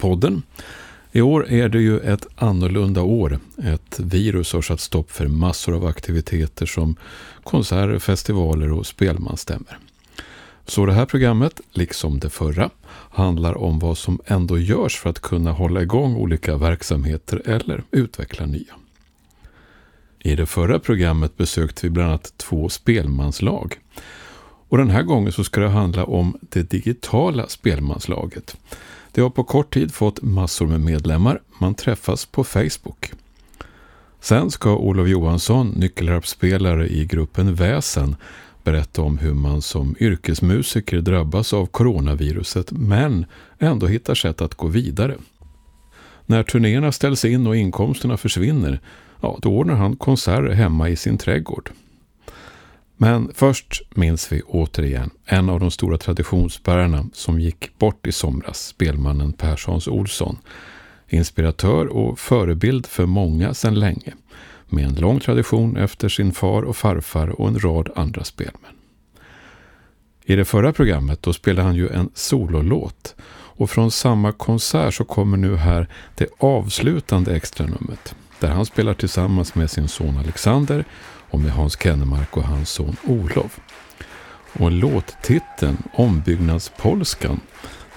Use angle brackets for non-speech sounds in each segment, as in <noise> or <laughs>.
Podden. I år är det ju ett annorlunda år. Ett virus har satt stopp för massor av aktiviteter som konserter, festivaler och spelmansstämmer. Så det här programmet, liksom det förra, handlar om vad som ändå görs för att kunna hålla igång olika verksamheter eller utveckla nya. I det förra programmet besökte vi bland annat två spelmanslag. Och den här gången så ska det handla om det digitala spelmanslaget. Det har på kort tid fått massor med medlemmar. Man träffas på Facebook. Sen ska Olof Johansson, nyckelharpsspelare i gruppen Väsen, berätta om hur man som yrkesmusiker drabbas av coronaviruset men ändå hittar sätt att gå vidare. När turnéerna ställs in och inkomsterna försvinner, ja, då ordnar han konserter hemma i sin trädgård. Men först minns vi återigen en av de stora traditionsbärarna som gick bort i somras, spelmannen Perssons Olsson. Inspiratör och förebild för många sedan länge. Med en lång tradition efter sin far och farfar och en rad andra spelmän. I det förra programmet då spelade han ju en sololåt. Och från samma konsert så kommer nu här det avslutande extranumret. Där han spelar tillsammans med sin son Alexander och med Hans Kennemark och hans son Olof. Och låttiteln Ombyggnadspolskan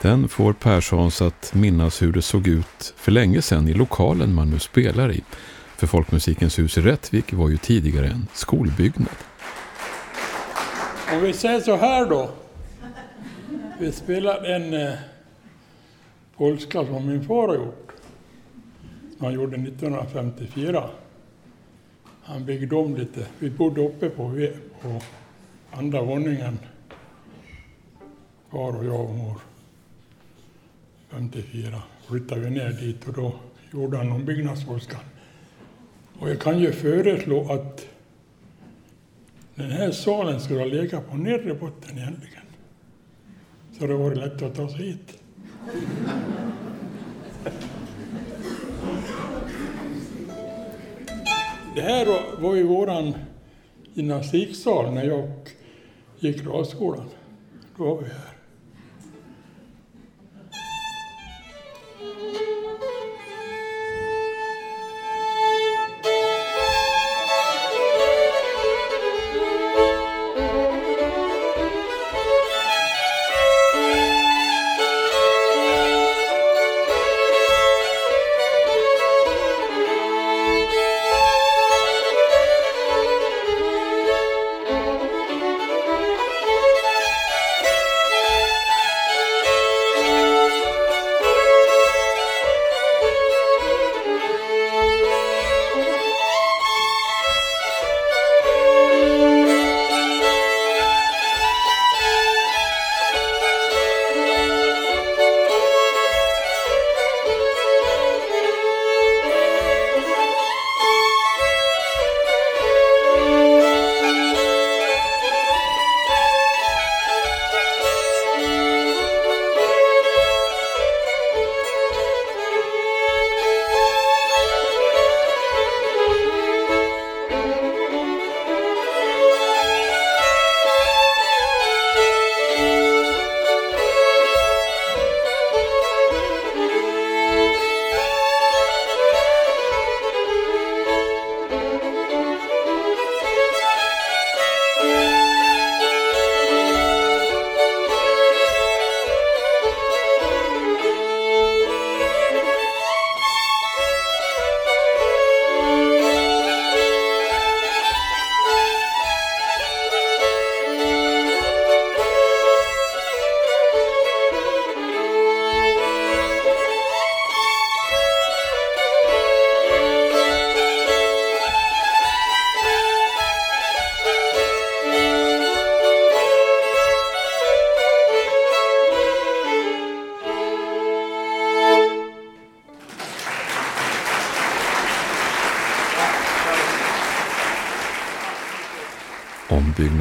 den får Perssons att minnas hur det såg ut för länge sedan i lokalen man nu spelar i. För Folkmusikens hus i Rättvik var ju tidigare en skolbyggnad. Om vi säger så här då. Vi spelar en eh, polska som min far har gjort. Som han gjorde 1954. Han byggde om lite. Vi bodde uppe på, på andra våningen. Far och jag och mor. 54 flyttade vi ner dit och då gjorde han ombyggnadsforskan. Och jag kan ju föreslå att den här salen skulle ha legat på nedre botten egentligen. Så det var lätt att ta sig hit. Det här var ju våran gymnastiksal när jag gick radskolan. Då var vi här.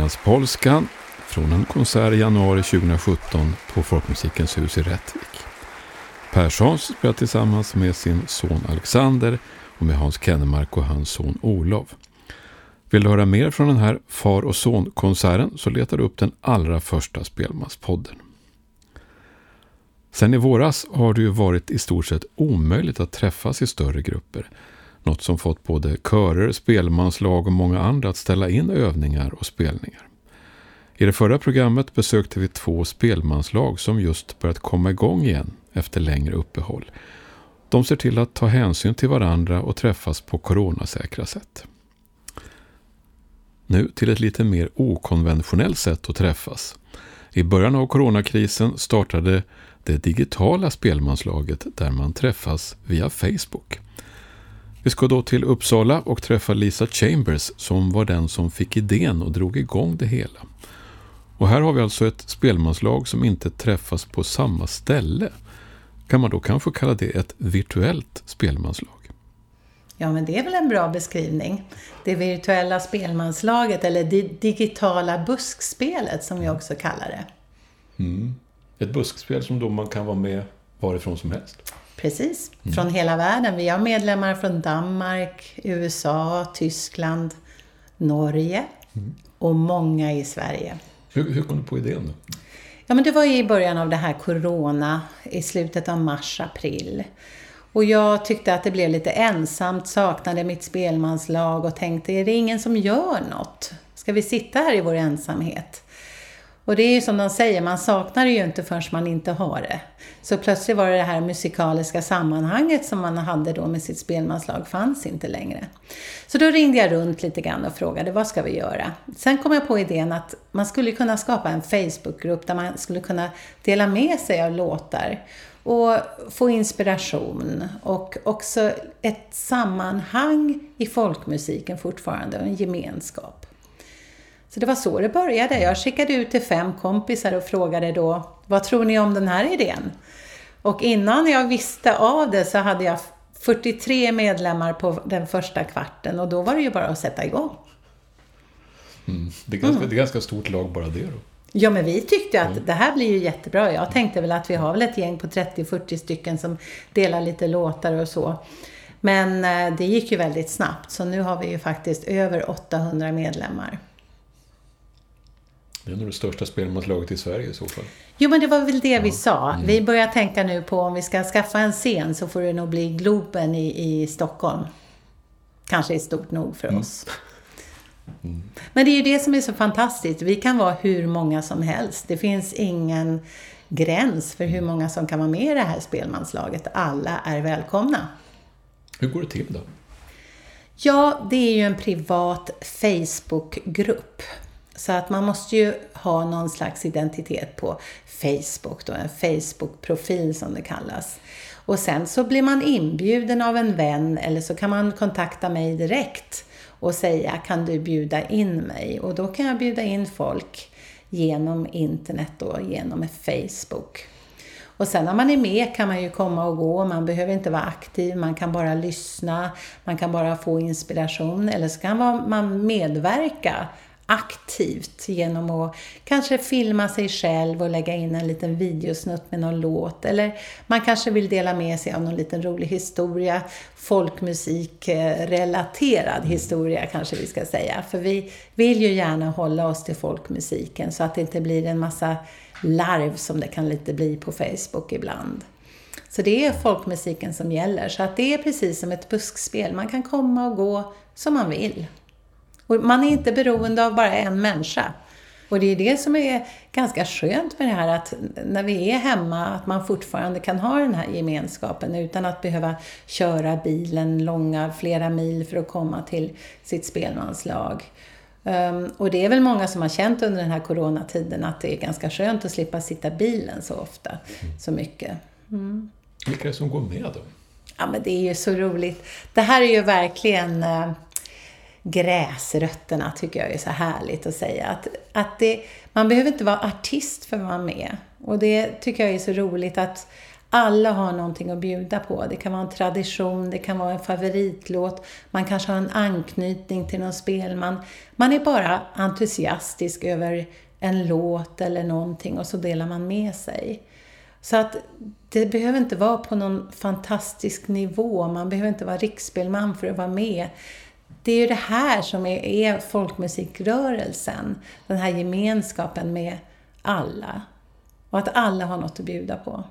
Ombyggnadspolskan från en konsert i januari 2017 på Folkmusikens hus i Rättvik. Perssons spelar tillsammans med sin son Alexander och med Hans Kennemark och hans son Olof. Vill du höra mer från den här far och son-konserten så letar du upp den allra första Spelmanspodden. Sen i våras har det ju varit i stort sett omöjligt att träffas i större grupper. Något som fått både körer, spelmanslag och många andra att ställa in övningar och spelningar. I det förra programmet besökte vi två spelmanslag som just börjat komma igång igen efter längre uppehåll. De ser till att ta hänsyn till varandra och träffas på coronasäkra sätt. Nu till ett lite mer okonventionellt sätt att träffas. I början av coronakrisen startade det digitala spelmanslaget där man träffas via Facebook. Vi ska då till Uppsala och träffa Lisa Chambers som var den som fick idén och drog igång det hela. Och här har vi alltså ett spelmanslag som inte träffas på samma ställe. Kan man då kanske kalla det ett virtuellt spelmanslag? Ja, men det är väl en bra beskrivning. Det virtuella spelmanslaget, eller det digitala buskspelet som vi också kallar det. Mm. Ett buskspel som då man kan vara med varifrån som helst? Precis, mm. från hela världen. Vi har medlemmar från Danmark, USA, Tyskland, Norge mm. och många i Sverige. Hur, hur kom du på idén då? Ja, men det var i början av det här Corona, i slutet av mars, april. Och jag tyckte att det blev lite ensamt, saknade mitt spelmanslag och tänkte, är det ingen som gör något? Ska vi sitta här i vår ensamhet? Och det är ju som de säger, man saknar det ju inte förrän man inte har det. Så plötsligt var det det här musikaliska sammanhanget som man hade då med sitt spelmanslag fanns inte längre. Så då ringde jag runt lite grann och frågade, vad ska vi göra? Sen kom jag på idén att man skulle kunna skapa en Facebookgrupp där man skulle kunna dela med sig av låtar och få inspiration och också ett sammanhang i folkmusiken fortfarande och en gemenskap. Så det var så det började. Jag skickade ut till fem kompisar och frågade då, vad tror ni om den här idén? Och innan jag visste av det så hade jag 43 medlemmar på den första kvarten och då var det ju bara att sätta igång. Mm. Det, är ganska, mm. det är ganska stort lag bara det då. Ja, men vi tyckte att det här blir ju jättebra. Jag tänkte väl att vi har väl ett gäng på 30-40 stycken som delar lite låtar och så. Men eh, det gick ju väldigt snabbt, så nu har vi ju faktiskt över 800 medlemmar. Det är nog det största spelmanslaget i Sverige i så fall. Jo, men det var väl det ja. vi sa. Mm. Vi börjar tänka nu på om vi ska skaffa en scen så får det nog bli Globen i, i Stockholm. Kanske är stort nog för mm. oss. <laughs> Mm. Men det är ju det som är så fantastiskt. Vi kan vara hur många som helst. Det finns ingen gräns för hur många som kan vara med i det här spelmanslaget. Alla är välkomna. Hur går det till då? Ja, det är ju en privat Facebookgrupp. Så att man måste ju ha någon slags identitet på Facebook, då, en Facebook-profil som det kallas. Och sen så blir man inbjuden av en vän eller så kan man kontakta mig direkt och säga kan du bjuda in mig? Och då kan jag bjuda in folk genom internet och genom Facebook. Och sen när man är med kan man ju komma och gå, man behöver inte vara aktiv, man kan bara lyssna, man kan bara få inspiration eller så kan man medverka aktivt genom att kanske filma sig själv och lägga in en liten videosnutt med någon låt. Eller man kanske vill dela med sig av någon liten rolig historia, folkmusikrelaterad historia kanske vi ska säga. För vi vill ju gärna hålla oss till folkmusiken så att det inte blir en massa larv som det kan lite bli på Facebook ibland. Så det är folkmusiken som gäller. Så att det är precis som ett buskspel. Man kan komma och gå som man vill. Och man är inte beroende av bara en människa. Och det är det som är ganska skönt med det här att när vi är hemma, att man fortfarande kan ha den här gemenskapen utan att behöva köra bilen långa, flera mil för att komma till sitt spelmanslag. Um, och det är väl många som har känt under den här coronatiden att det är ganska skönt att slippa sitta bilen så ofta, mm. så mycket. Mm. Vilka är det som går med då? Ja, men det är ju så roligt. Det här är ju verkligen uh, gräsrötterna tycker jag är så härligt att säga. Att, att det, man behöver inte vara artist för att vara med. Och det tycker jag är så roligt att alla har någonting att bjuda på. Det kan vara en tradition, det kan vara en favoritlåt, man kanske har en anknytning till någon spelman. Man är bara entusiastisk över en låt eller någonting och så delar man med sig. Så att det behöver inte vara på någon fantastisk nivå, man behöver inte vara riksspelman för att vara med. Det är ju det här som är, är folkmusikrörelsen. Den här gemenskapen med alla. Och att alla har något att bjuda på.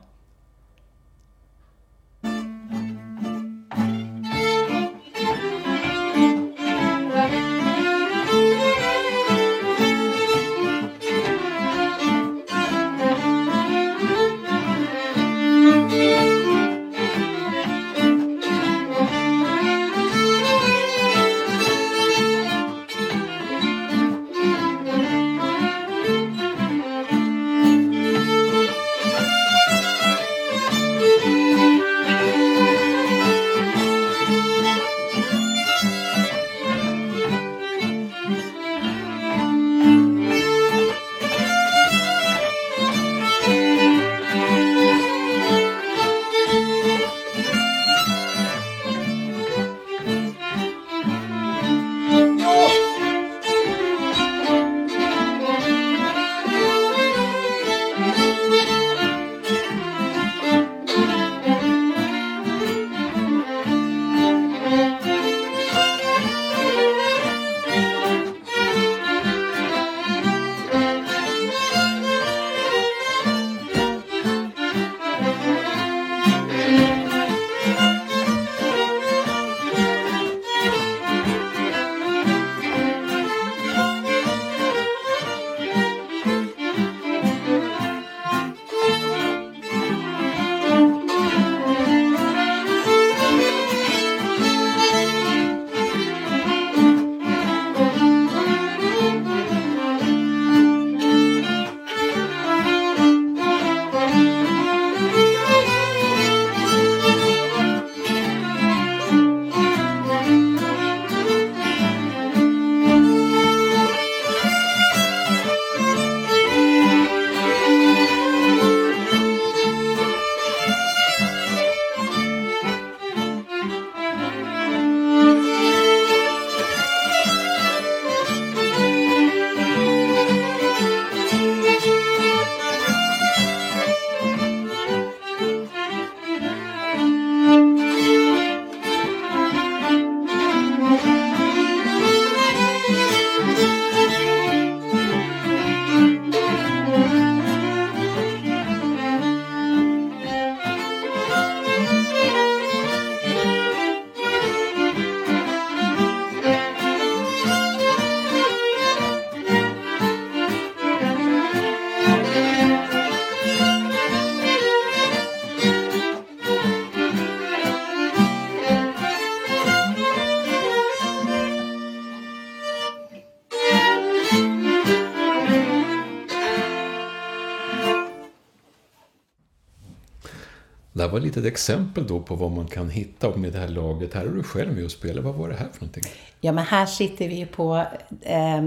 Litet exempel då på vad man kan hitta med det här laget. Här är du själv med och spelar. Vad var det här för någonting? Ja, men här sitter vi ju på eh,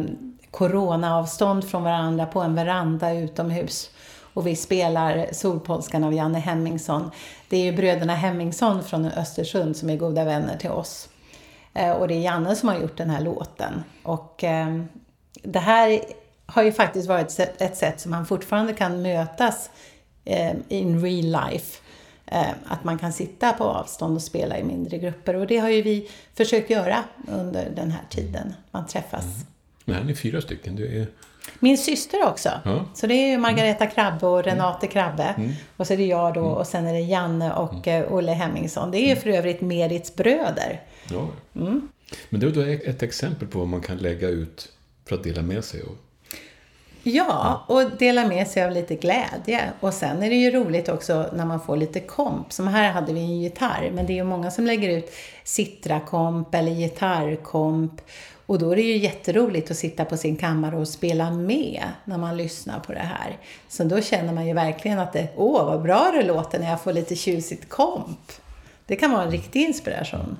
coronaavstånd från varandra på en veranda utomhus. Och vi spelar Solpolskan av Janne Hemmingsson. Det är ju bröderna Hemmingsson från Östersund som är goda vänner till oss. Eh, och det är Janne som har gjort den här låten. Och eh, det här har ju faktiskt varit ett sätt som man fortfarande kan mötas eh, in real life. Eh, att man kan sitta på avstånd och spela i mindre grupper. Och det har ju vi försökt göra under den här tiden. Man träffas. Mm. Men här är ni fyra stycken. Du är... Min syster också. Ja. Så det är ju Margareta Krabbe och Renate Krabbe. Mm. Och så är det jag då mm. och sen är det Janne och mm. Olle Hemmingsson. Det är ju mm. för övrigt Merits bröder. Ja. Mm. Men det är då ett exempel på vad man kan lägga ut för att dela med sig av. Ja, och dela med sig av lite glädje. Och sen är det ju roligt också när man får lite komp. Som här hade vi en gitarr, men det är ju många som lägger ut Citra-komp eller gitarrkomp. Och då är det ju jätteroligt att sitta på sin kammare och spela med när man lyssnar på det här. Så då känner man ju verkligen att det, åh vad bra det låter när jag får lite tjusigt komp. Det kan vara en riktig inspiration.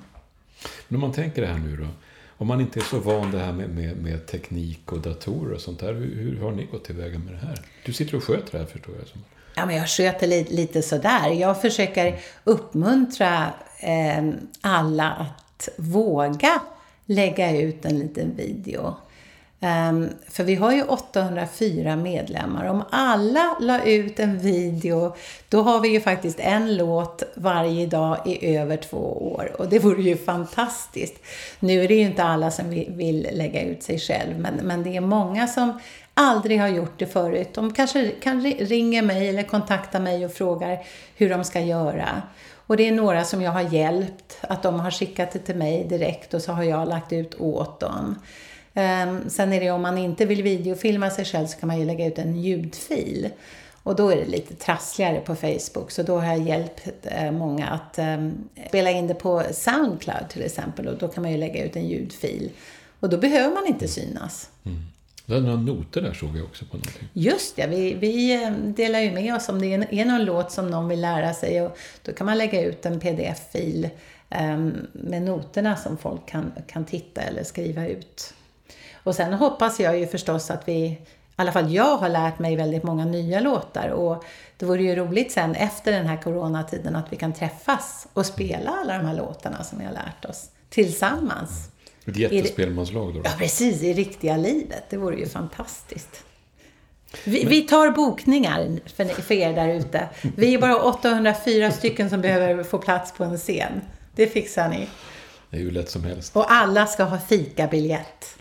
Men om man tänker det här nu då. Om man inte är så van det här med, med, med teknik och datorer och sånt där. Hur, hur, har ni gått tillväga med det här? Du sitter och sköter det här förstår jag. Ja, men jag sköter lite, lite sådär. Jag försöker uppmuntra eh, alla att våga lägga ut en liten video. Um, för vi har ju 804 medlemmar. Om alla la ut en video, då har vi ju faktiskt en låt varje dag i över två år. Och det vore ju fantastiskt. Nu är det ju inte alla som vill lägga ut sig själv, men, men det är många som aldrig har gjort det förut. De kanske kan ringer mig eller kontaktar mig och frågar hur de ska göra. Och det är några som jag har hjälpt, att de har skickat det till mig direkt och så har jag lagt ut åt dem. Um, sen är det om man inte vill videofilma sig själv så kan man ju lägga ut en ljudfil. Och då är det lite trassligare på Facebook, så då har jag hjälpt eh, många att eh, spela in det på Soundcloud till exempel och då kan man ju lägga ut en ljudfil. Och då behöver man inte synas. Mm. Du hade några noter där såg jag också på någonting. Just det, vi, vi eh, delar ju med oss om det är någon låt som någon vill lära sig och då kan man lägga ut en pdf-fil med noterna som folk kan, kan titta eller skriva ut. Och sen hoppas jag ju förstås att vi, i alla fall jag har lärt mig väldigt många nya låtar och det vore ju roligt sen efter den här coronatiden att vi kan träffas och spela alla de här låtarna som vi har lärt oss tillsammans. Ett jättespelmanslag då? Ja, precis. I riktiga livet. Det vore ju fantastiskt. Vi, vi, tar bokningar för, för er där ute. Vi är bara 804 stycken som behöver få plats på en scen. Det fixar ni. Det är ju lätt som helst. Och alla ska ha fikabiljett.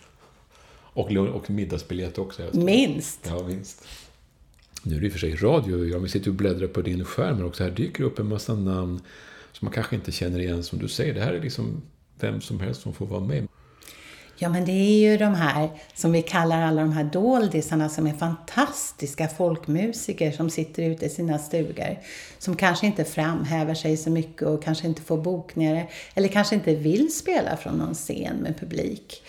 Och, och middagsbiljett också. Minst. Ja, minst. Nu är det i och för sig radio. Jag sitter och bläddrar på din skärm också. Här dyker upp en massa namn som man kanske inte känner igen som du säger. Det här är liksom vem som helst som får vara med. Ja, men det är ju de här som vi kallar alla de här doldisarna som är fantastiska folkmusiker som sitter ute i sina stugor. Som kanske inte framhäver sig så mycket och kanske inte får bokningar eller kanske inte vill spela från någon scen med publik.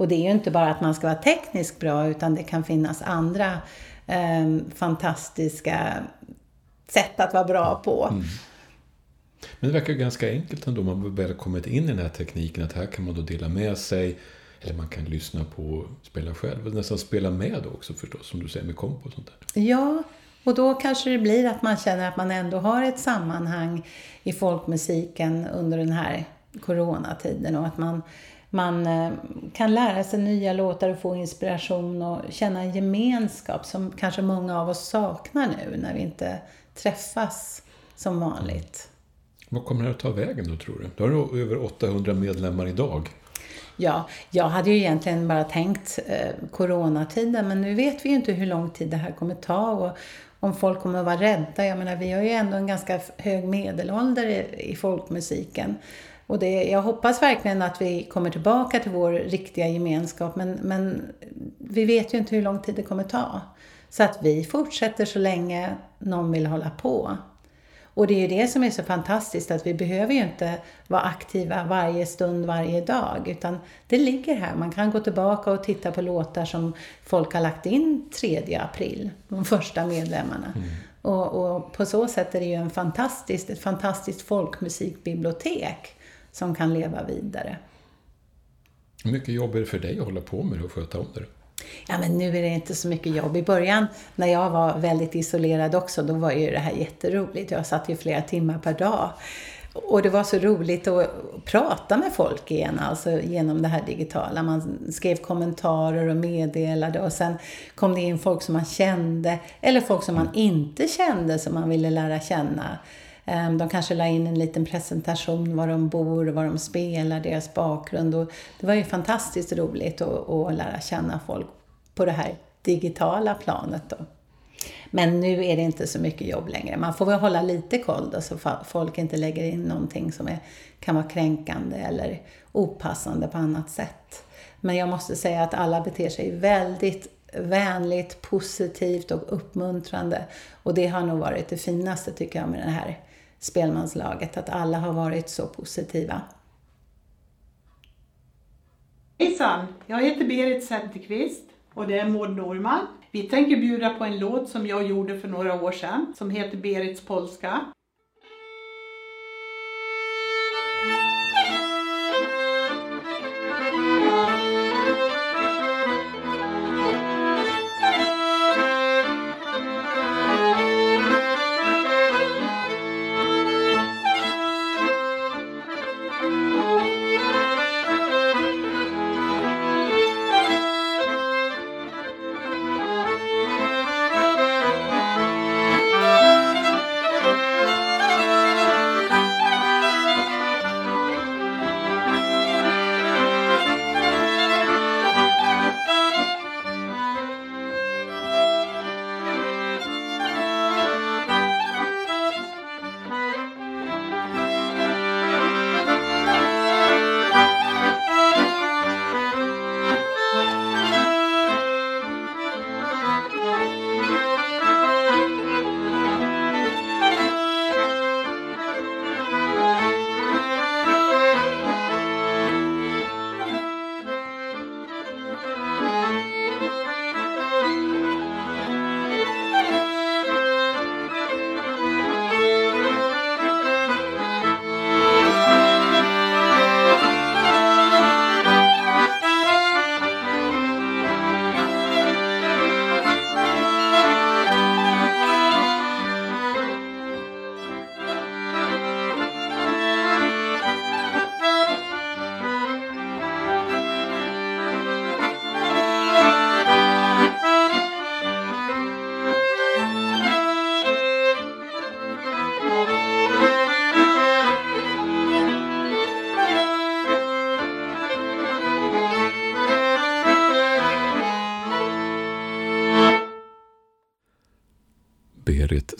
Och det är ju inte bara att man ska vara tekniskt bra utan det kan finnas andra eh, fantastiska sätt att vara bra på. Mm. Men det verkar ganska enkelt ändå. Man har väl kommit in i den här tekniken att här kan man då dela med sig. Eller man kan lyssna på och spela själv. Nästan spela med också förstås, som du säger med komp och sånt där. Ja, och då kanske det blir att man känner att man ändå har ett sammanhang i folkmusiken under den här coronatiden och att man, man eh, kan lära sig nya låtar och få inspiration och känna en gemenskap som kanske många av oss saknar nu när vi inte träffas som vanligt. Vad kommer det här att ta vägen då tror du? Du har över 800 medlemmar idag. Ja, jag hade ju egentligen bara tänkt eh, coronatiden men nu vet vi ju inte hur lång tid det här kommer ta och om folk kommer att vara rädda. Jag menar, vi har ju ändå en ganska hög medelålder i, i folkmusiken. Och det, jag hoppas verkligen att vi kommer tillbaka till vår riktiga gemenskap men, men vi vet ju inte hur lång tid det kommer ta. Så att vi fortsätter så länge någon vill hålla på. Och det är ju det som är så fantastiskt att vi behöver ju inte vara aktiva varje stund, varje dag, utan det ligger här. Man kan gå tillbaka och titta på låtar som folk har lagt in 3 april, de första medlemmarna. Mm. Och, och, på så sätt är det ju en fantastiskt, ett fantastiskt folkmusikbibliotek som kan leva vidare. Hur mycket jobb är det för dig att hålla på med det och sköta om det? Ja, men nu är det inte så mycket jobb. I början, när jag var väldigt isolerad också, då var ju det här jätteroligt. Jag satt ju flera timmar per dag. Och det var så roligt att prata med folk igen, alltså genom det här digitala. Man skrev kommentarer och meddelade och sen kom det in folk som man kände, eller folk som man inte kände som man ville lära känna. Ehm, de kanske la in en liten presentation var de bor, var de spelar, deras bakgrund. Och det var ju fantastiskt roligt att, att lära känna folk på det här digitala planet. Då. Men nu är det inte så mycket jobb längre. Man får väl hålla lite koll då, så folk inte lägger in någonting som är, kan vara kränkande eller opassande på annat sätt. Men jag måste säga att alla beter sig väldigt vänligt, positivt och uppmuntrande. Och det har nog varit det finaste tycker jag med den här spelmanslaget, att alla har varit så positiva. Hejsan! Jag heter Berit Zetterqvist och det är Maud Norman. Vi tänker bjuda på en låt som jag gjorde för några år sedan som heter Berits polska.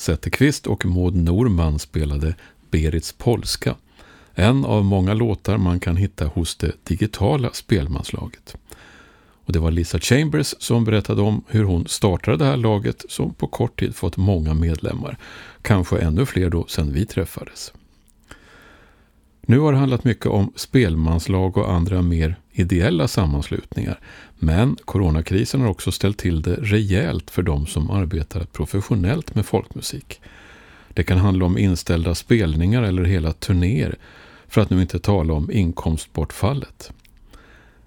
Zetterqvist och Maud Norman spelade Berits polska. En av många låtar man kan hitta hos det digitala spelmanslaget. Och det var Lisa Chambers som berättade om hur hon startade det här laget som på kort tid fått många medlemmar. Kanske ännu fler då sedan vi träffades. Nu har det handlat mycket om spelmanslag och andra mer ideella sammanslutningar. Men coronakrisen har också ställt till det rejält för de som arbetar professionellt med folkmusik. Det kan handla om inställda spelningar eller hela turnéer, för att nu inte tala om inkomstbortfallet.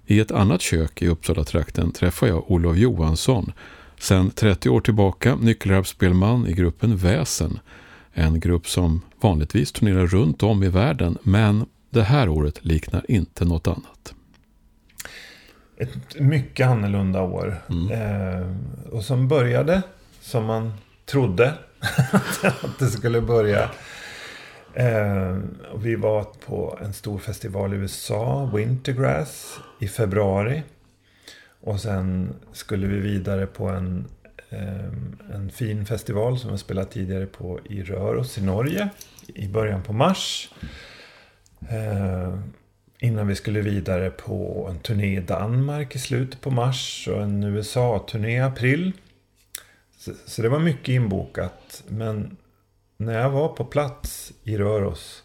I ett annat kök i Uppsala-trakten träffar jag Olof Johansson, sedan 30 år tillbaka nyckelharpsspelman i gruppen Väsen, en grupp som vanligtvis turnerar runt om i världen, men det här året liknar inte något annat. Ett mycket annorlunda år. Mm. Eh, och som började som man trodde <laughs> att det skulle börja. Eh, vi var på en stor festival i USA, Wintergrass, i februari. Och sen skulle vi vidare på en Ehm, en fin festival som jag spelat tidigare på i Röros i Norge i början på mars. Innan vi skulle vidare på en turné i Danmark i slutet på mars och en USA-turné i april. Så det var mycket inbokat. Men när jag var på plats i Röros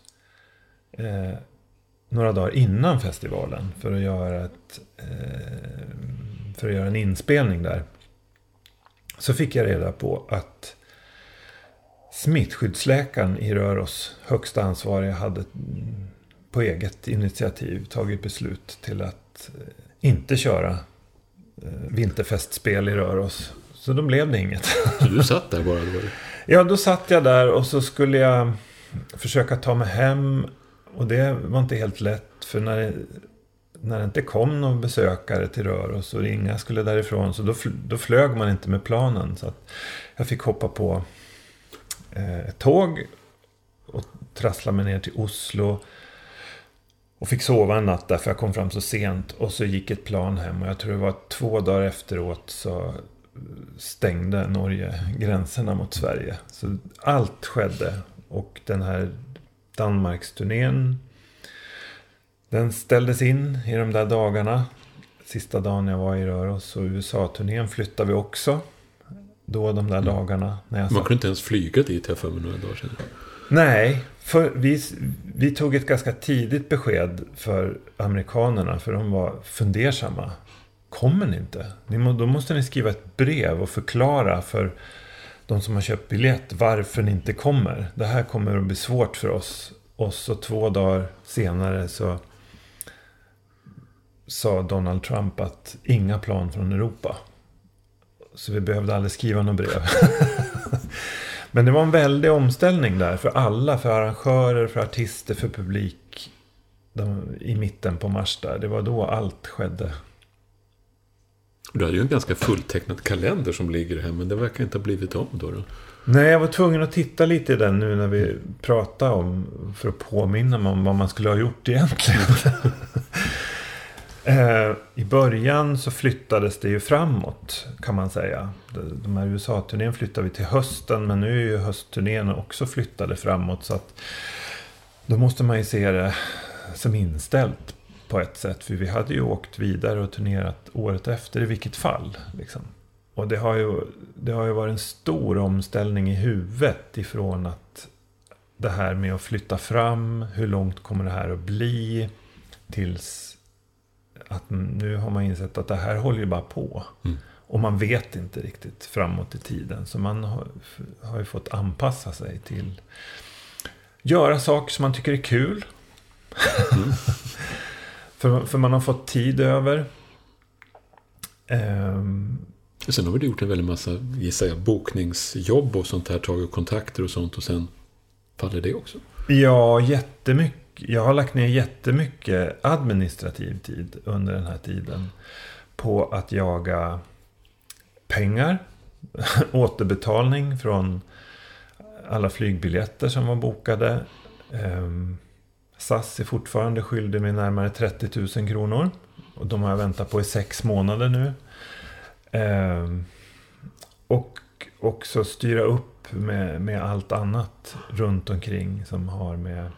eh, några dagar innan festivalen för att göra, ett, eh, för att göra en inspelning där så fick jag reda på att smittskyddsläkaren i Röros, högsta ansvariga, hade på eget initiativ tagit beslut till att eh, inte köra eh, vinterfestspel i Röros. Så då blev det inget. Så du satt där bara? Då? <laughs> Ja, då satt jag där och så skulle jag försöka ta mig hem. Och det var inte helt lätt. För när det, när det inte kom någon besökare till Röros och inga skulle därifrån. Så då, då flög man inte med planen. Så jag fick hoppa på eh, ett tåg. Och trassla mig ner till Oslo. Och fick sova en natt där för jag kom fram så sent. Och så gick ett plan hem. Och jag tror det var två dagar efteråt så stängde Norge gränserna mot Sverige. Så allt skedde. Och den här Danmarksturnén. Den ställdes in i de där dagarna. Sista dagen jag var i Röros. Och USA-turnén flyttade vi också. Då de där mm. dagarna. När jag Man kunde inte ens flyga dit här för mig några dagar sedan. Nej, för vi, vi tog ett ganska tidigt besked för amerikanerna. För de var fundersamma. Kommer ni inte? Ni må, då måste ni skriva ett brev och förklara för de som har köpt biljett varför ni inte kommer. Det här kommer att bli svårt för oss. Och så två dagar senare så sa Donald Trump att inga plan från Europa. Så vi behövde aldrig skriva något brev. <laughs> Men det var en väldig omställning där för alla. För arrangörer, för artister, för publik. De, I mitten på mars där. Det var då allt skedde. Du hade ju en ganska fulltecknad kalender som ligger här. Men det verkar inte ha blivit om då. då. Nej, jag var tvungen att titta lite i den nu när vi pratade om. För att påminna mig om vad man skulle ha gjort egentligen. <laughs> Eh, I början så flyttades det ju framåt kan man säga. De här USA-turnén flyttade vi till hösten men nu är ju höstturnén också flyttade framåt. Så att då måste man ju se det som inställt på ett sätt. För vi hade ju åkt vidare och turnerat året efter i vilket fall. Liksom. Och det har, ju, det har ju varit en stor omställning i huvudet ifrån att det här med att flytta fram, hur långt kommer det här att bli? Tills att nu har man insett att det här håller ju bara på. Mm. Och man vet inte riktigt framåt i tiden. Så man har, har ju fått anpassa sig till göra saker som man tycker är kul. Mm. <laughs> för, för man har fått tid över. Um, sen har vi gjort en väldig massa, gissar jag, bokningsjobb och sånt här. Tagit kontakter och sånt och sen faller det också. Ja, jättemycket jag har lagt ner jättemycket administrativ tid under den här tiden. På att jaga pengar, <laughs> återbetalning från alla flygbiljetter som var bokade. Ehm, SAS är fortfarande skyldig mig närmare 30 000 kronor. Och de har jag väntat på i sex månader nu. Ehm, och också styra upp med, med allt annat runt omkring som har med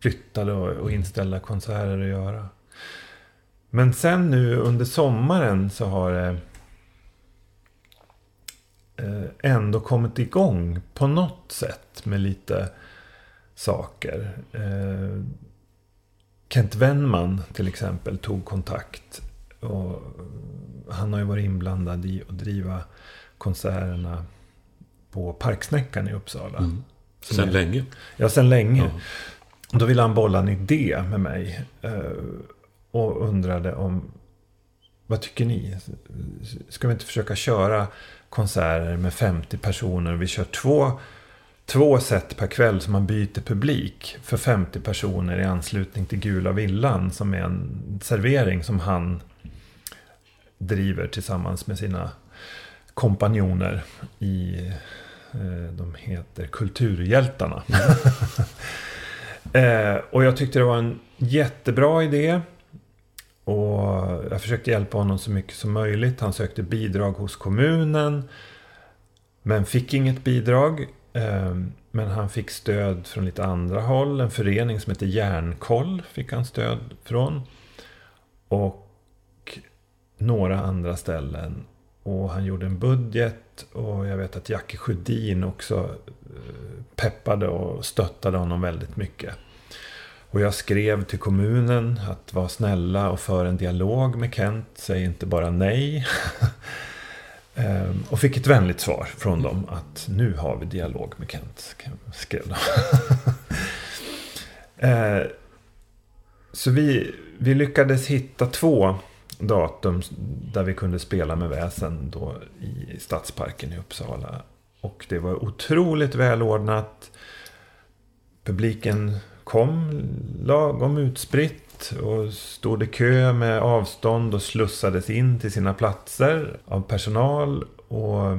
flyttade och inställda konserter att göra. Men sen nu under sommaren så har det eh, ändå kommit igång på något sätt med lite saker. Eh, Kent Wennman till exempel tog kontakt. Och han har ju varit inblandad i att driva konserterna på Parksnäckan i Uppsala. Mm. Sen är, länge? Ja, sen länge. Ja. Då ville han bolla en idé med mig. Eh, och undrade om, vad tycker ni? Ska vi inte försöka köra konserter med 50 personer? Vi kör två, två set per kväll som man byter publik för 50 personer i anslutning till Gula Villan. Som är en servering som han driver tillsammans med sina kompanjoner i, eh, de heter Kulturhjältarna. <laughs> Eh, och jag tyckte det var en jättebra idé. Och jag försökte hjälpa honom så mycket som möjligt. Han sökte bidrag hos kommunen. Men fick inget bidrag. Eh, men han fick stöd från lite andra håll. En förening som heter Järnkoll fick han stöd från. Och några andra ställen. Och han gjorde en budget. Och jag vet att Jackie Sjödin också eh, peppade och stöttade honom väldigt mycket. Och jag skrev till kommunen att vara snälla och föra en dialog med Kent. Säg inte bara nej. <laughs> Eh, och fick ett vänligt svar från dem att nu har vi dialog med Kent. Skrev de. <laughs> Eh, så vi, vi lyckades hitta två datum där vi kunde spela med väsen då i Stadsparken i Uppsala. Och det var otroligt välordnat. Publiken kom lagom utspritt och stod i kö med avstånd och slussades in till sina platser av personal. Och,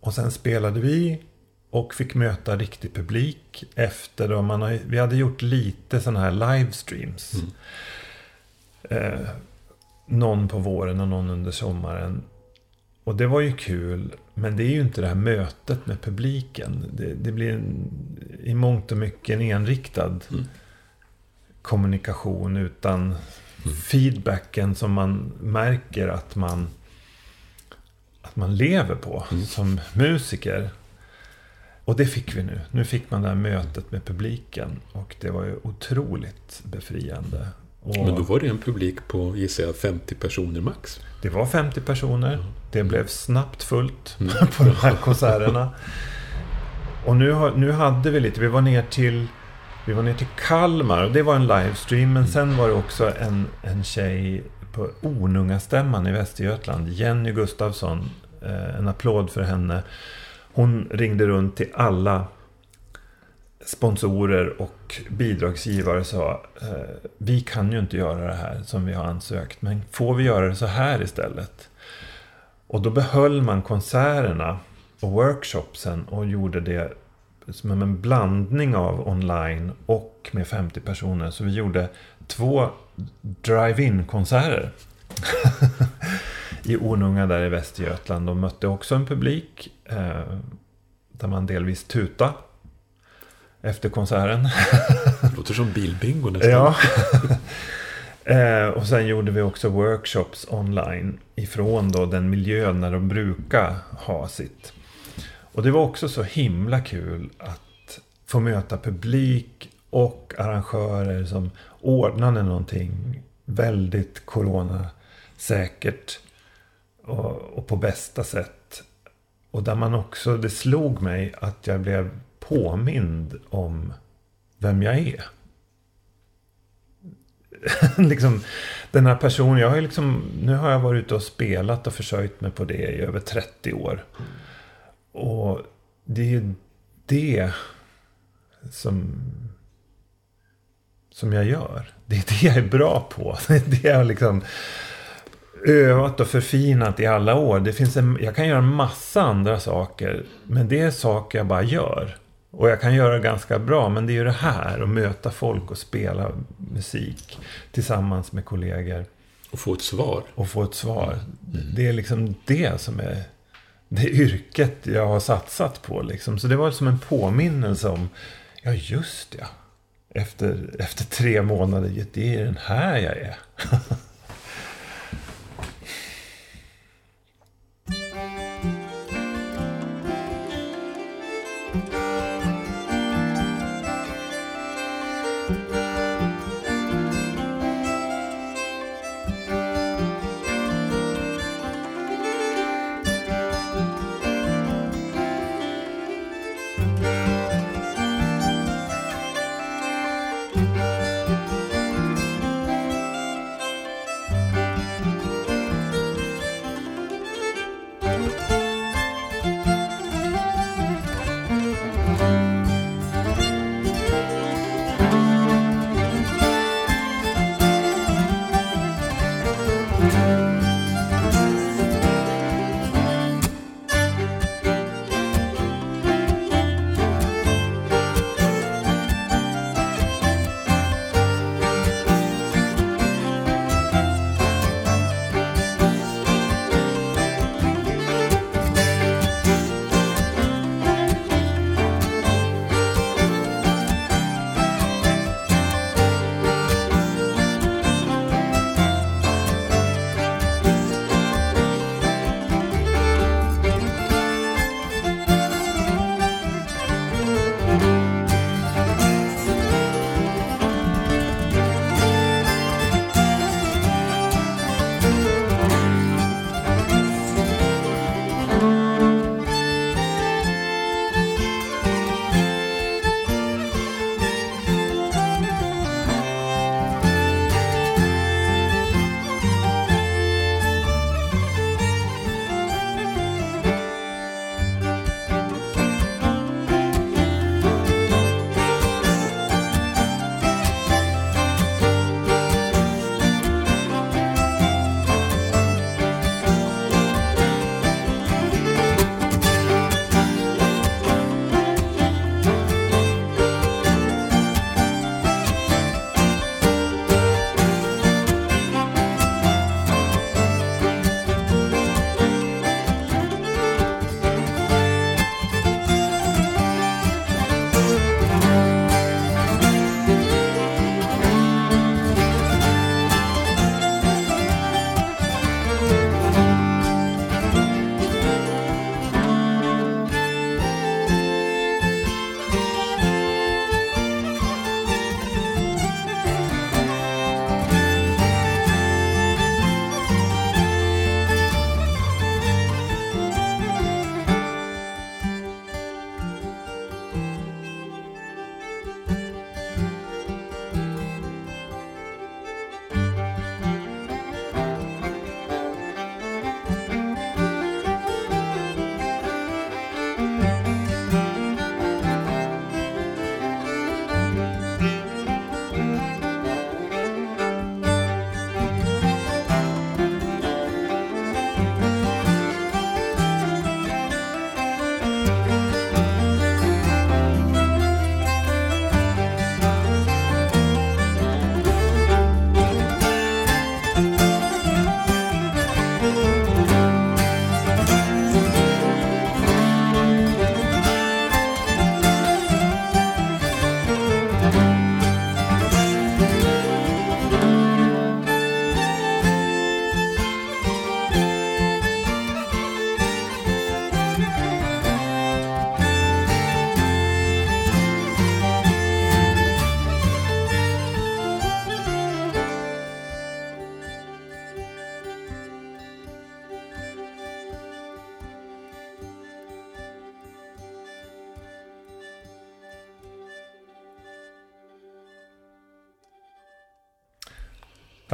och sen spelade vi och fick möta riktig publik efter då man har, vi hade gjort lite sådana här livestreams. Mm. Eh, någon på våren och någon under sommaren. Och det var ju kul. Men det är ju inte det här mötet med publiken. Det, det blir en, i mångt och mycket en enriktad mm. kommunikation. Utan mm. feedbacken som man märker att man, att man lever på mm. som musiker. Och det fick vi nu. Nu fick man det här mötet med publiken. Och det var ju otroligt befriande. Och Men då var det en publik på, gissar jag, 50 personer max? Det var 50 personer. Det blev snabbt fullt mm. <laughs> på de här konserterna. Och nu, nu hade vi lite, vi var ner till vi var ner till Kalmar och det var en livestream. Men sen var det också en, en tjej på Onungastämman i Västergötland. Jenny Gustafsson. Eh, en applåd för henne. Hon ringde runt till alla sponsorer och bidragsgivare sa eh, vi kan ju inte göra det här som vi har ansökt. Men får vi göra det så här istället? Och då behöll man konserterna och workshopsen och gjorde det som en blandning av online och med 50 personer. Så vi gjorde två drive-in konserter. <laughs> I Ornunga där i Västergötland. Och mötte också en publik. Eh, där man delvis tuta efter konserten. Det låter som bilbingo nästan. Ja. <laughs> eh, och sen gjorde vi också workshops online ifrån då den miljön när de brukar ha sitt. Och det var också så himla kul att få möta publik och arrangörer som ordnade någonting väldigt coronasäkert och, och på bästa sätt. Och där man också, det slog mig att jag blev påmind om vem jag är. <laughs> liksom, den här personen, jag har liksom, nu har jag varit ute och spelat och försörjt mig på det i över 30 år. Och det är ju det som, som jag gör. Det är det jag är bra på. <laughs> Det är det jag liksom övat och förfinat i alla år. Det finns en, jag kan göra en massa andra saker. Men det är saker jag bara gör. Och jag kan göra ganska bra, men det är ju det här att möta folk och spela musik tillsammans med kollegor. Och få ett svar. Och få ett svar. Mm. Det är liksom det som är det yrket jag har satsat på. Liksom. Så det var som en påminnelse om, ja just ja. Efter, efter tre månader, det är den här jag är. <laughs>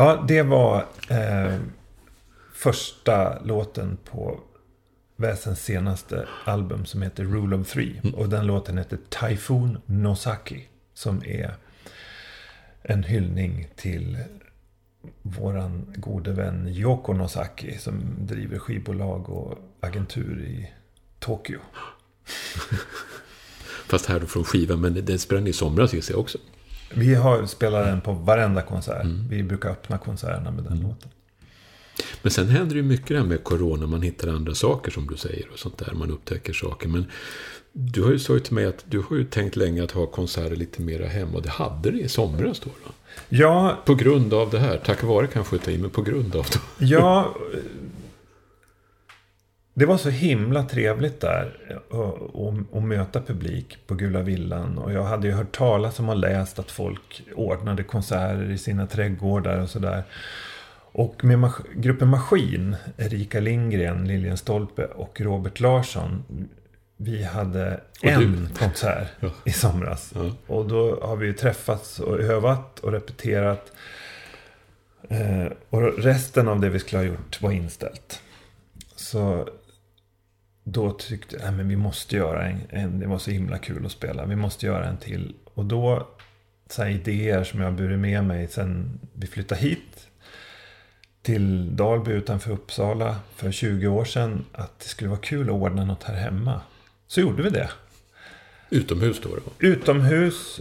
Ja, det var eh, första låten på Väsens senaste album som heter Rule of Three. Mm. Och den låten heter Typhoon Nosaki. Som är en hyllning till våran gode vän Yoko Nosaki. Som driver skivbolag och agentur i Tokyo. <laughs> Fast här då från skivan, men den ni i somras gissar jag också. Vi har spelat den på varenda konsert. Mm. Vi brukar öppna konserterna med den låten. Men sen händer det ju mycket det här med corona. Man hittar andra saker som du säger och sånt där. Man upptäcker saker. Men du har ju sagt till mig att du har ju tänkt länge att ha konserter lite mera hemma. Och det hade det i somras då. då. Ja, På grund av det här. Tack vare kanske men på grund av det. Ja, <laughs> det var så himla trevligt där att möta publik på Gula Villan. Och jag hade ju hört talas om och läst att folk ordnade konserter i sina trädgårdar och sådär. Och med mas- gruppen Maskin, Erika Lindgren, Lilian Stolpe och Robert Larsson. Vi hade Och en du. konsert Ja. i somras. Ja. Och då har vi ju träffats och övat och repeterat. Eh, och resten av det vi skulle ha gjort var inställt. Så då tyckte jag att vi måste göra en, en, det var så himla kul att spela. Vi måste göra en till. Och då, så här idéer som jag har burit med mig sen vi flyttade hit. Till Dalby utanför Uppsala för 20 år sedan. Att det skulle vara kul att ordna något här hemma. Så gjorde vi det. Utomhus då. då. Utomhus,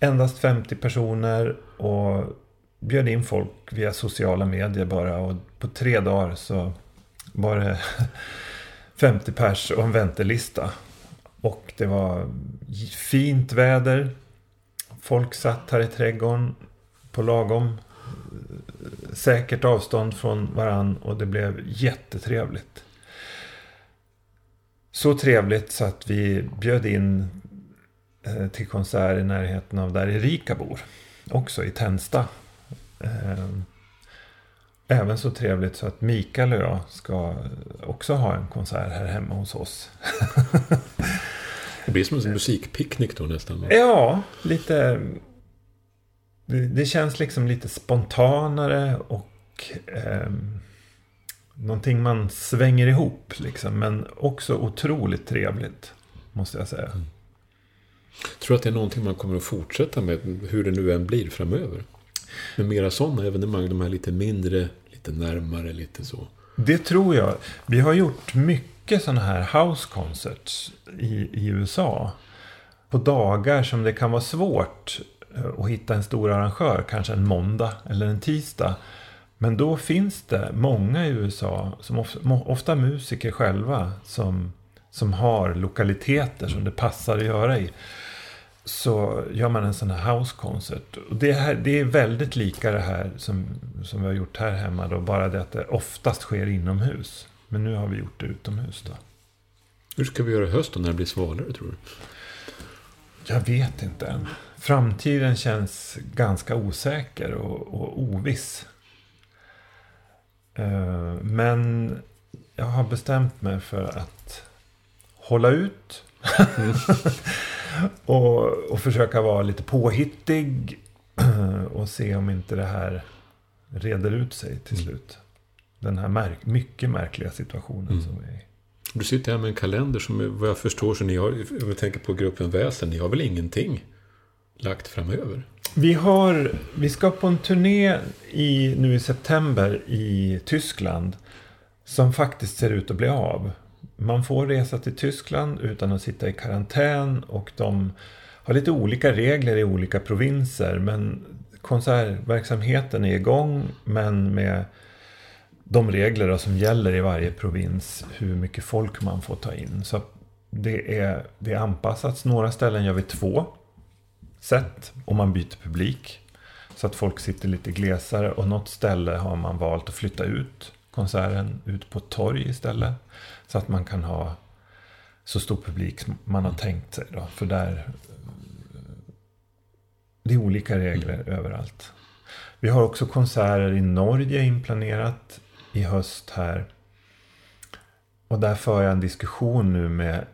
endast 50 personer och bjöd in folk via sociala medier bara. Och på tre dagar så var det 50 pers och en väntelista. Och det var fint väder. Folk satt här i trädgården på lagom säkert avstånd från varann och det blev jättetrevligt. Så trevligt så att vi bjöd in eh, till konsert i närheten av där Erika bor. Också i Tensta. Eh, Även så trevligt så att Mikael och jag ska också ha en konsert här hemma hos oss. <laughs> Det blir som en musikpicknick då nästan. Ja, lite... Det, känns liksom lite spontanare och eh, någonting man svänger ihop liksom. Men också otroligt trevligt, måste jag säga. Tror att det är någonting man kommer att fortsätta med, hur det nu än blir framöver? Med mera sådana evenemang, de här lite mindre, lite närmare, lite så. Det tror jag. Vi har gjort mycket sådana här house concerts i, i USA. På dagar som det kan vara svårt eh, att hitta en stor arrangör. Kanske en måndag eller en tisdag. Men då finns det många i USA, som ofta, ofta musiker själva, som, som har lokaliteter som det passar att göra i. Så gör man en sån här house concert. Och det, här, det är väldigt lika det här som, som vi har gjort här hemma. Då, bara det att det oftast sker inomhus. Men nu har vi gjort det utomhus då. Hur ska vi göra i höst då, när det blir svalare tror du? Jag vet inte än. Framtiden känns ganska osäker och, och oviss. Eh, Men jag har bestämt mig för att hålla ut. <laughs> och, och försöka vara lite påhittig. <clears throat> och se om inte det här reder ut sig till slut. Den här märk- mycket märkliga situationen Mm. som vi är i. Du sitter här med en kalender som vad jag förstår så ni har, om jag tänker på gruppen Väsen, ni har väl ingenting lagt framöver? Vi, har, vi ska på en turné i, nu i september i Tyskland. Som faktiskt ser ut att bli av. Man får resa till Tyskland utan att sitta i karantän. Och de har lite olika regler i olika provinser. Men konsertverksamheten är igång. Men med de regler som gäller i varje provins. Hur mycket folk man får ta in. Så det är, det är anpassats. Några ställen gör vi två sätt om man byter publik. Så att folk sitter lite glesare och något ställe har man valt att flytta ut konserten ut på ett torg istället. Så att man kan ha så stor publik som man har tänkt sig. Då. För där det är olika regler överallt. Vi har också konserter i Norge inplanerat i höst här. Och där för jag en diskussion nu med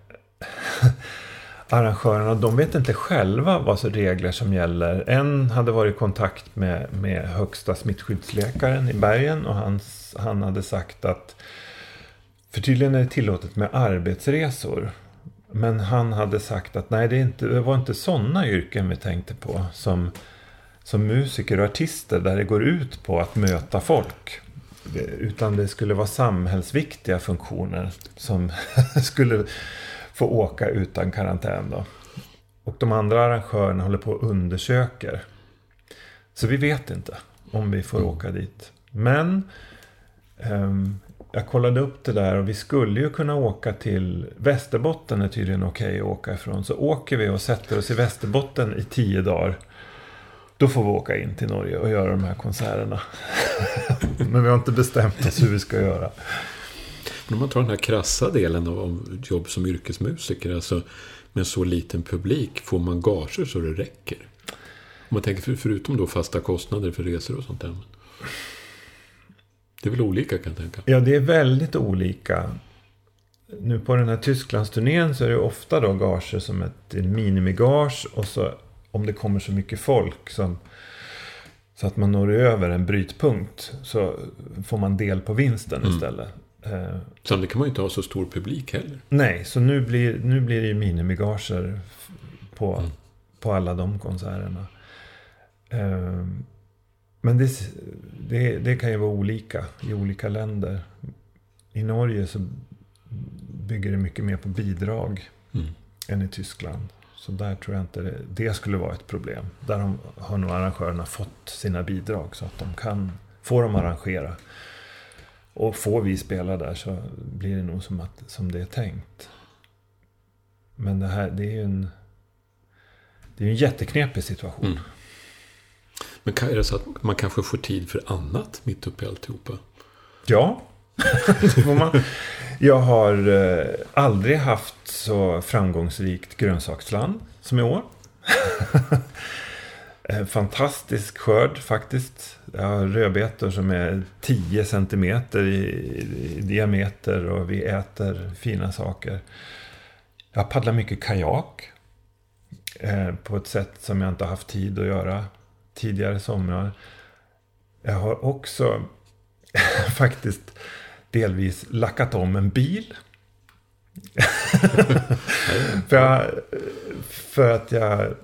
<laughs> arrangörerna, de vet inte själva vad för regler som gäller. En hade varit i kontakt med, med högsta smittskyddsläkaren i bergen och hans, han hade sagt att för tydligen är det tillåtet med arbetsresor. Men han hade sagt att nej, det, inte, det var inte sådana yrken vi tänkte på som, som musiker och artister där det går ut på att möta folk. Utan det skulle vara samhällsviktiga funktioner som <laughs> skulle få åka utan karantän. Då. Och de andra arrangörerna håller på och undersöker. Så vi vet inte om vi får åka dit. Men um, jag kollade upp det där och vi skulle ju kunna åka till Västerbotten är tydligen okej okay att åka ifrån. Så åker vi och sätter oss i Västerbotten i tio dagar. Då får vi åka in till Norge och göra de här konserterna. <laughs> Men vi har inte bestämt oss hur vi ska göra. Men om man tar den här krassa delen av jobb som yrkesmusiker. Alltså med så liten publik. Får man gager så det räcker? Om man tänker förutom då fasta kostnader för resor och sånt där. Det är väl olika kan jag tänka. Ja, det är väldigt olika. Nu på den här Tysklandsturnén så är det ofta då gager som ett minimigage. Och så om det kommer så mycket folk som så att man når över en brytpunkt så får man del på vinsten mm. istället. Eh, Sannolikt kan man ju inte ha så stor publik heller. Nej, så nu blir, nu blir det ju minimigager på, mm. på alla de konserterna. Eh, men det, det, det, kan ju vara olika i olika länder. I Norge så bygger det mycket mer på bidrag mm. än i Tyskland. Så där tror jag inte det, det skulle vara ett problem. Där de, har nog arrangörerna fått sina bidrag så att de kan få dem arrangera. Och får vi spela där så blir det nog som, att, som det är tänkt. Men det här, det är ju en, det är en jätteknepig situation. Mm. Men är det så att man kanske får tid för annat mitt uppe i alltihopa? Ja. <laughs> Jag har eh, aldrig haft så framgångsrikt grönsaksland som i år. <laughs> Eh, fantastisk skörd faktiskt. Jag har rödbetor som är 10 centimeter i, diameter och vi äter fina saker. Jag paddlar mycket kajak. Eh, på ett sätt som jag inte haft tid att göra tidigare somrar. Jag har också <laughs> faktiskt delvis lackat om en bil. <laughs> för, jag, för att jag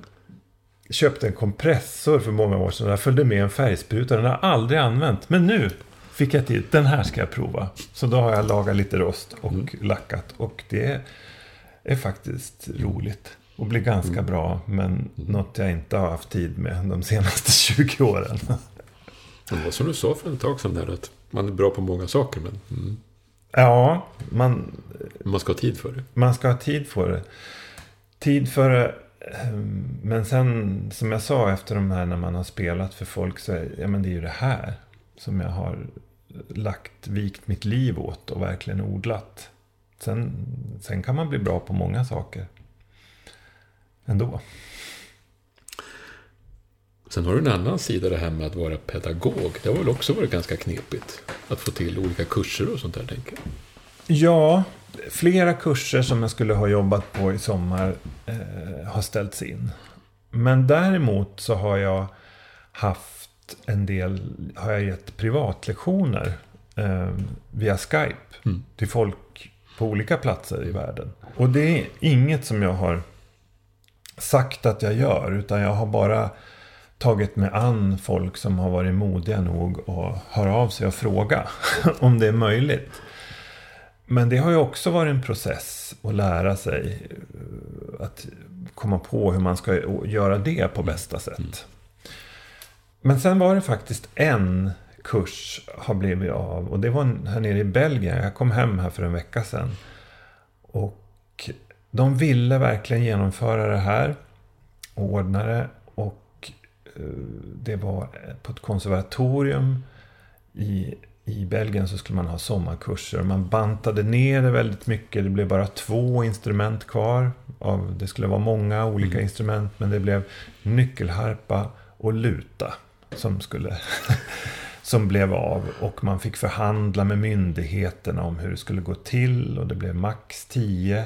köpte en kompressor för många år sedan. Där följde med en färgspruta. Den har jag aldrig använt. Men nu fick jag till. Den här ska jag prova. Så då har jag lagat lite rost och mm. lackat. Och det är faktiskt roligt. Och blir ganska mm. bra. Men något jag inte har haft tid med de senaste <laughs> 20 åren. Det var som du sa för ett tag sedan där. Att man är bra på många saker. Men, mm. Ja, man... Man ska ha tid för det. Man ska ha tid för det. Tid för det Ehm, men sen, som jag sa efter de här när man har spelat för folk så är ja, men det är ju det här som jag har lagt, vikt mitt liv åt och verkligen odlat. Sen, sen kan man bli bra på många saker. Ändå. Sen har du en annan sida det här med att vara pedagog. Det har väl också varit ganska knepigt. Att få till olika kurser och sånt där tänker jag. Ja, flera kurser som jag skulle ha jobbat på i sommar eh, har ställts in. Men däremot så har jag haft en del, har jag gett privatlektioner eh, via Skype mm. till folk på olika platser i världen. Och det är inget som jag har sagt att jag gör, utan jag har bara tagit mig an folk som har varit modiga nog att höra av sig och fråga <laughs> om det är möjligt. Men det har ju också varit en process att lära sig eh, att komma på hur man ska göra det på bästa sätt. Mm. Men sen var det faktiskt en kurs har blivit av och det var här nere i Belgien. Jag kom hem här för en vecka sedan. Och de ville verkligen genomföra det här och ordna det. Och eh, det var på ett konservatorium i i Belgien så skulle man ha sommarkurser. Man bantade ner det väldigt mycket. Det blev bara två instrument kvar. Av, det skulle vara många olika mm. instrument. Men det blev nyckelharpa och luta. Som, skulle, <laughs> som blev av. Och man fick förhandla med myndigheterna om hur det skulle gå till. Och det blev max tio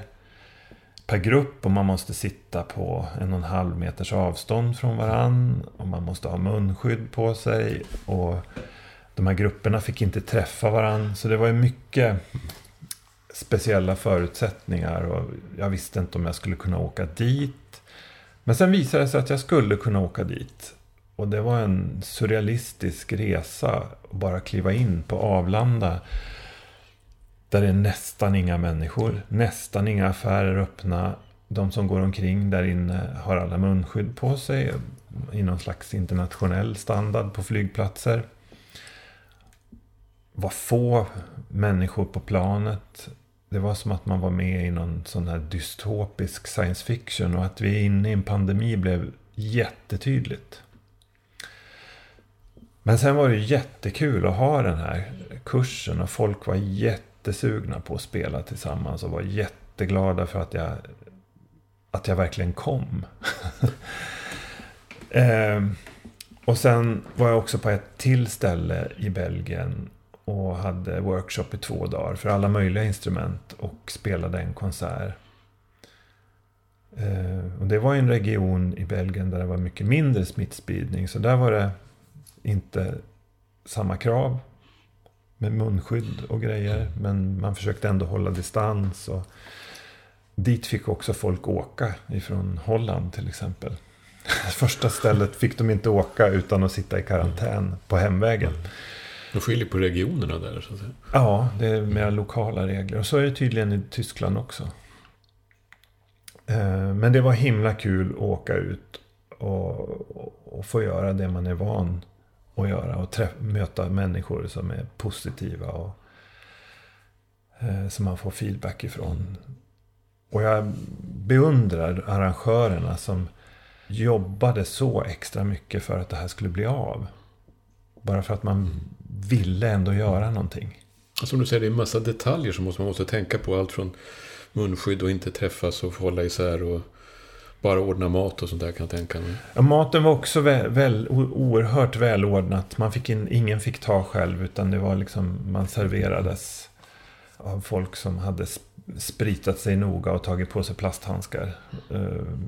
per grupp och man måste sitta på en och en halv meters avstånd från varann. Och man måste ha munskydd på sig. Och de här grupperna fick inte träffa varann. Så det var ju mycket speciella förutsättningar. Och jag visste inte om jag skulle kunna åka dit. Men sen visade det sig att jag skulle kunna åka dit. Och det var en surrealistisk resa. Att bara kliva in på Avlanda. Där det är nästan inga människor. Nästan inga affärer öppna. De som går omkring där inne har alla munskydd på sig. I någon slags internationell standard på flygplatser. var få människor på planet. Det var som att man var med i någon sån här dystopisk science fiction. Och att vi är inne i en pandemi blev jättetydligt. Men sen var det jättekul att ha den här kursen. Och folk var jättesugna på att spela tillsammans. Och var jätteglada för att jag, att jag verkligen kom. <laughs> eh, och sen var jag också på ett till ställe i Belgien och hade workshop i två dagar för alla möjliga instrument och spelade en konsert. Eh, och det var en region i Belgien där det var mycket mindre smittspridning så där var det inte samma krav med munskydd och grejer. Men man försökte ändå hålla distans. Och dit fick också folk åka ifrån Holland till exempel. <laughs> Första stället fick de inte åka utan att sitta i karantän på hemvägen. De skiljer på regionerna där så att säga. Ja, det är mer lokala regler. Och så är det tydligen i Tyskland också. Eh, men det var himla kul att åka ut och, och få göra det man är van att göra. Och träff, möta människor som är positiva och eh, som man får feedback ifrån. Och jag beundrar arrangörerna som jobbade så extra mycket för att det här skulle bli av. Bara för att man ville ändå göra någonting. Som du säger, det är en massa detaljer som man måste tänka på. Allt från munskydd och inte träffas och hålla isär och bara ordna mat och sånt där kan jag tänka mig. Ja, maten var också väl, väl, oerhört välordnat. Man fick in, ingen fick ta själv utan det var liksom, man serverades av folk som hade spritat sig noga och tagit på sig plasthandskar. Uh,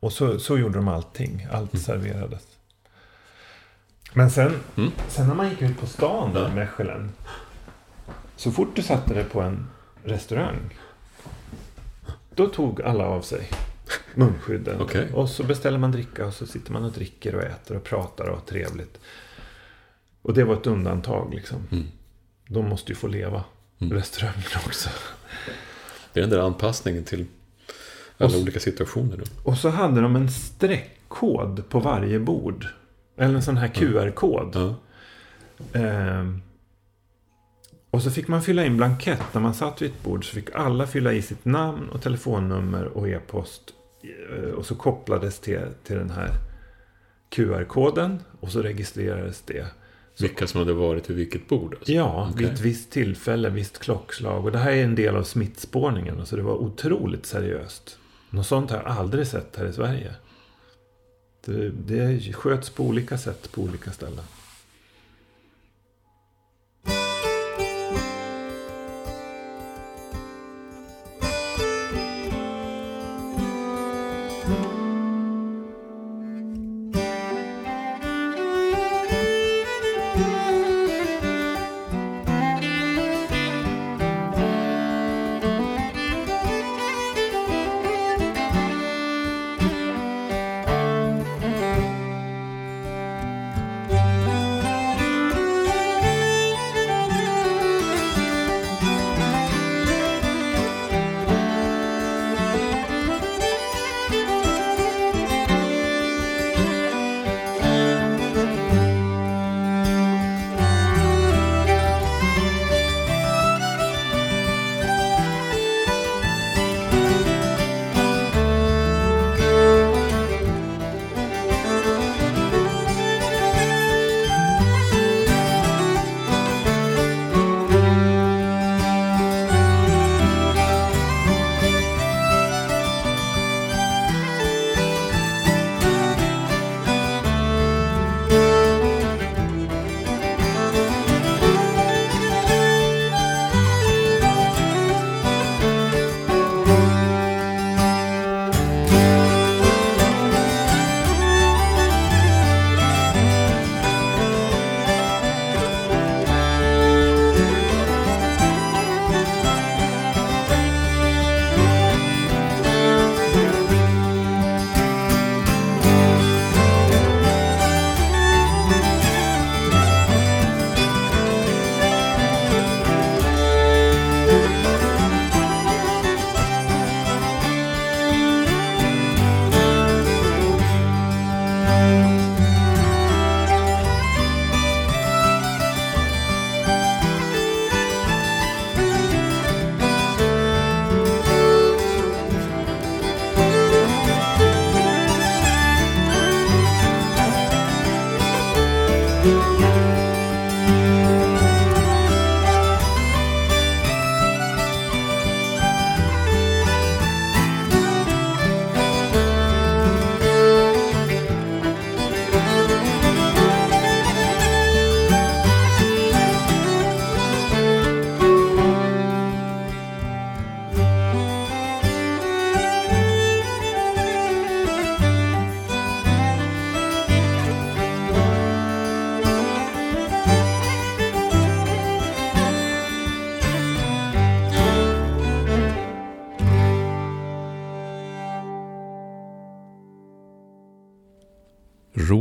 och så, så gjorde de allting. Allt mm. serverades. Men sen, mm. sen när man gick ut på stan där, Mechelen. Så fort du satte dig på en restaurang. Då tog alla av sig munskydden. Okay. Och så beställer man dricka och så sitter man och dricker och äter och pratar och har trevligt. Och det var ett undantag liksom. Mm. De måste ju få leva, mm. restaurangen också. Det är den där anpassningen till alla och, olika situationer. Då. Och så hade de en streckkod på varje bord. Eller en sån här QR-kod. Mm. Eh, och så fick man fylla in blankett. När man satt vid ett bord så fick alla fylla i sitt namn och telefonnummer och e-post. Eh, och så kopplades till, till den här QR-koden. Och så registrerades det. Så, Vilka som hade varit vid vilket bord? Alltså. Ja, okay. vid ett visst tillfälle, visst klockslag. Och det här är en del av smittspårningen. Så det var otroligt seriöst. Något sånt har jag aldrig sett här i Sverige. Det, det sköts på olika sätt på olika ställen.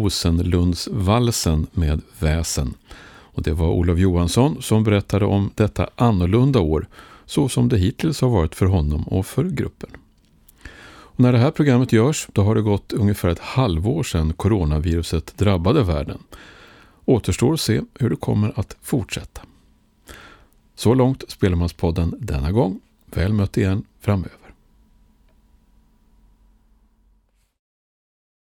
Rosenlundsvalsen med väsen. Och det var Olof Johansson som berättade om detta annorlunda år så som det hittills har varit för honom och för gruppen. Och när det här programmet görs då har det gått ungefär ett halvår sedan coronaviruset drabbade världen. Återstår att se hur det kommer att fortsätta. Så långt Spelmanspodden denna gång. Väl mött igen framöver.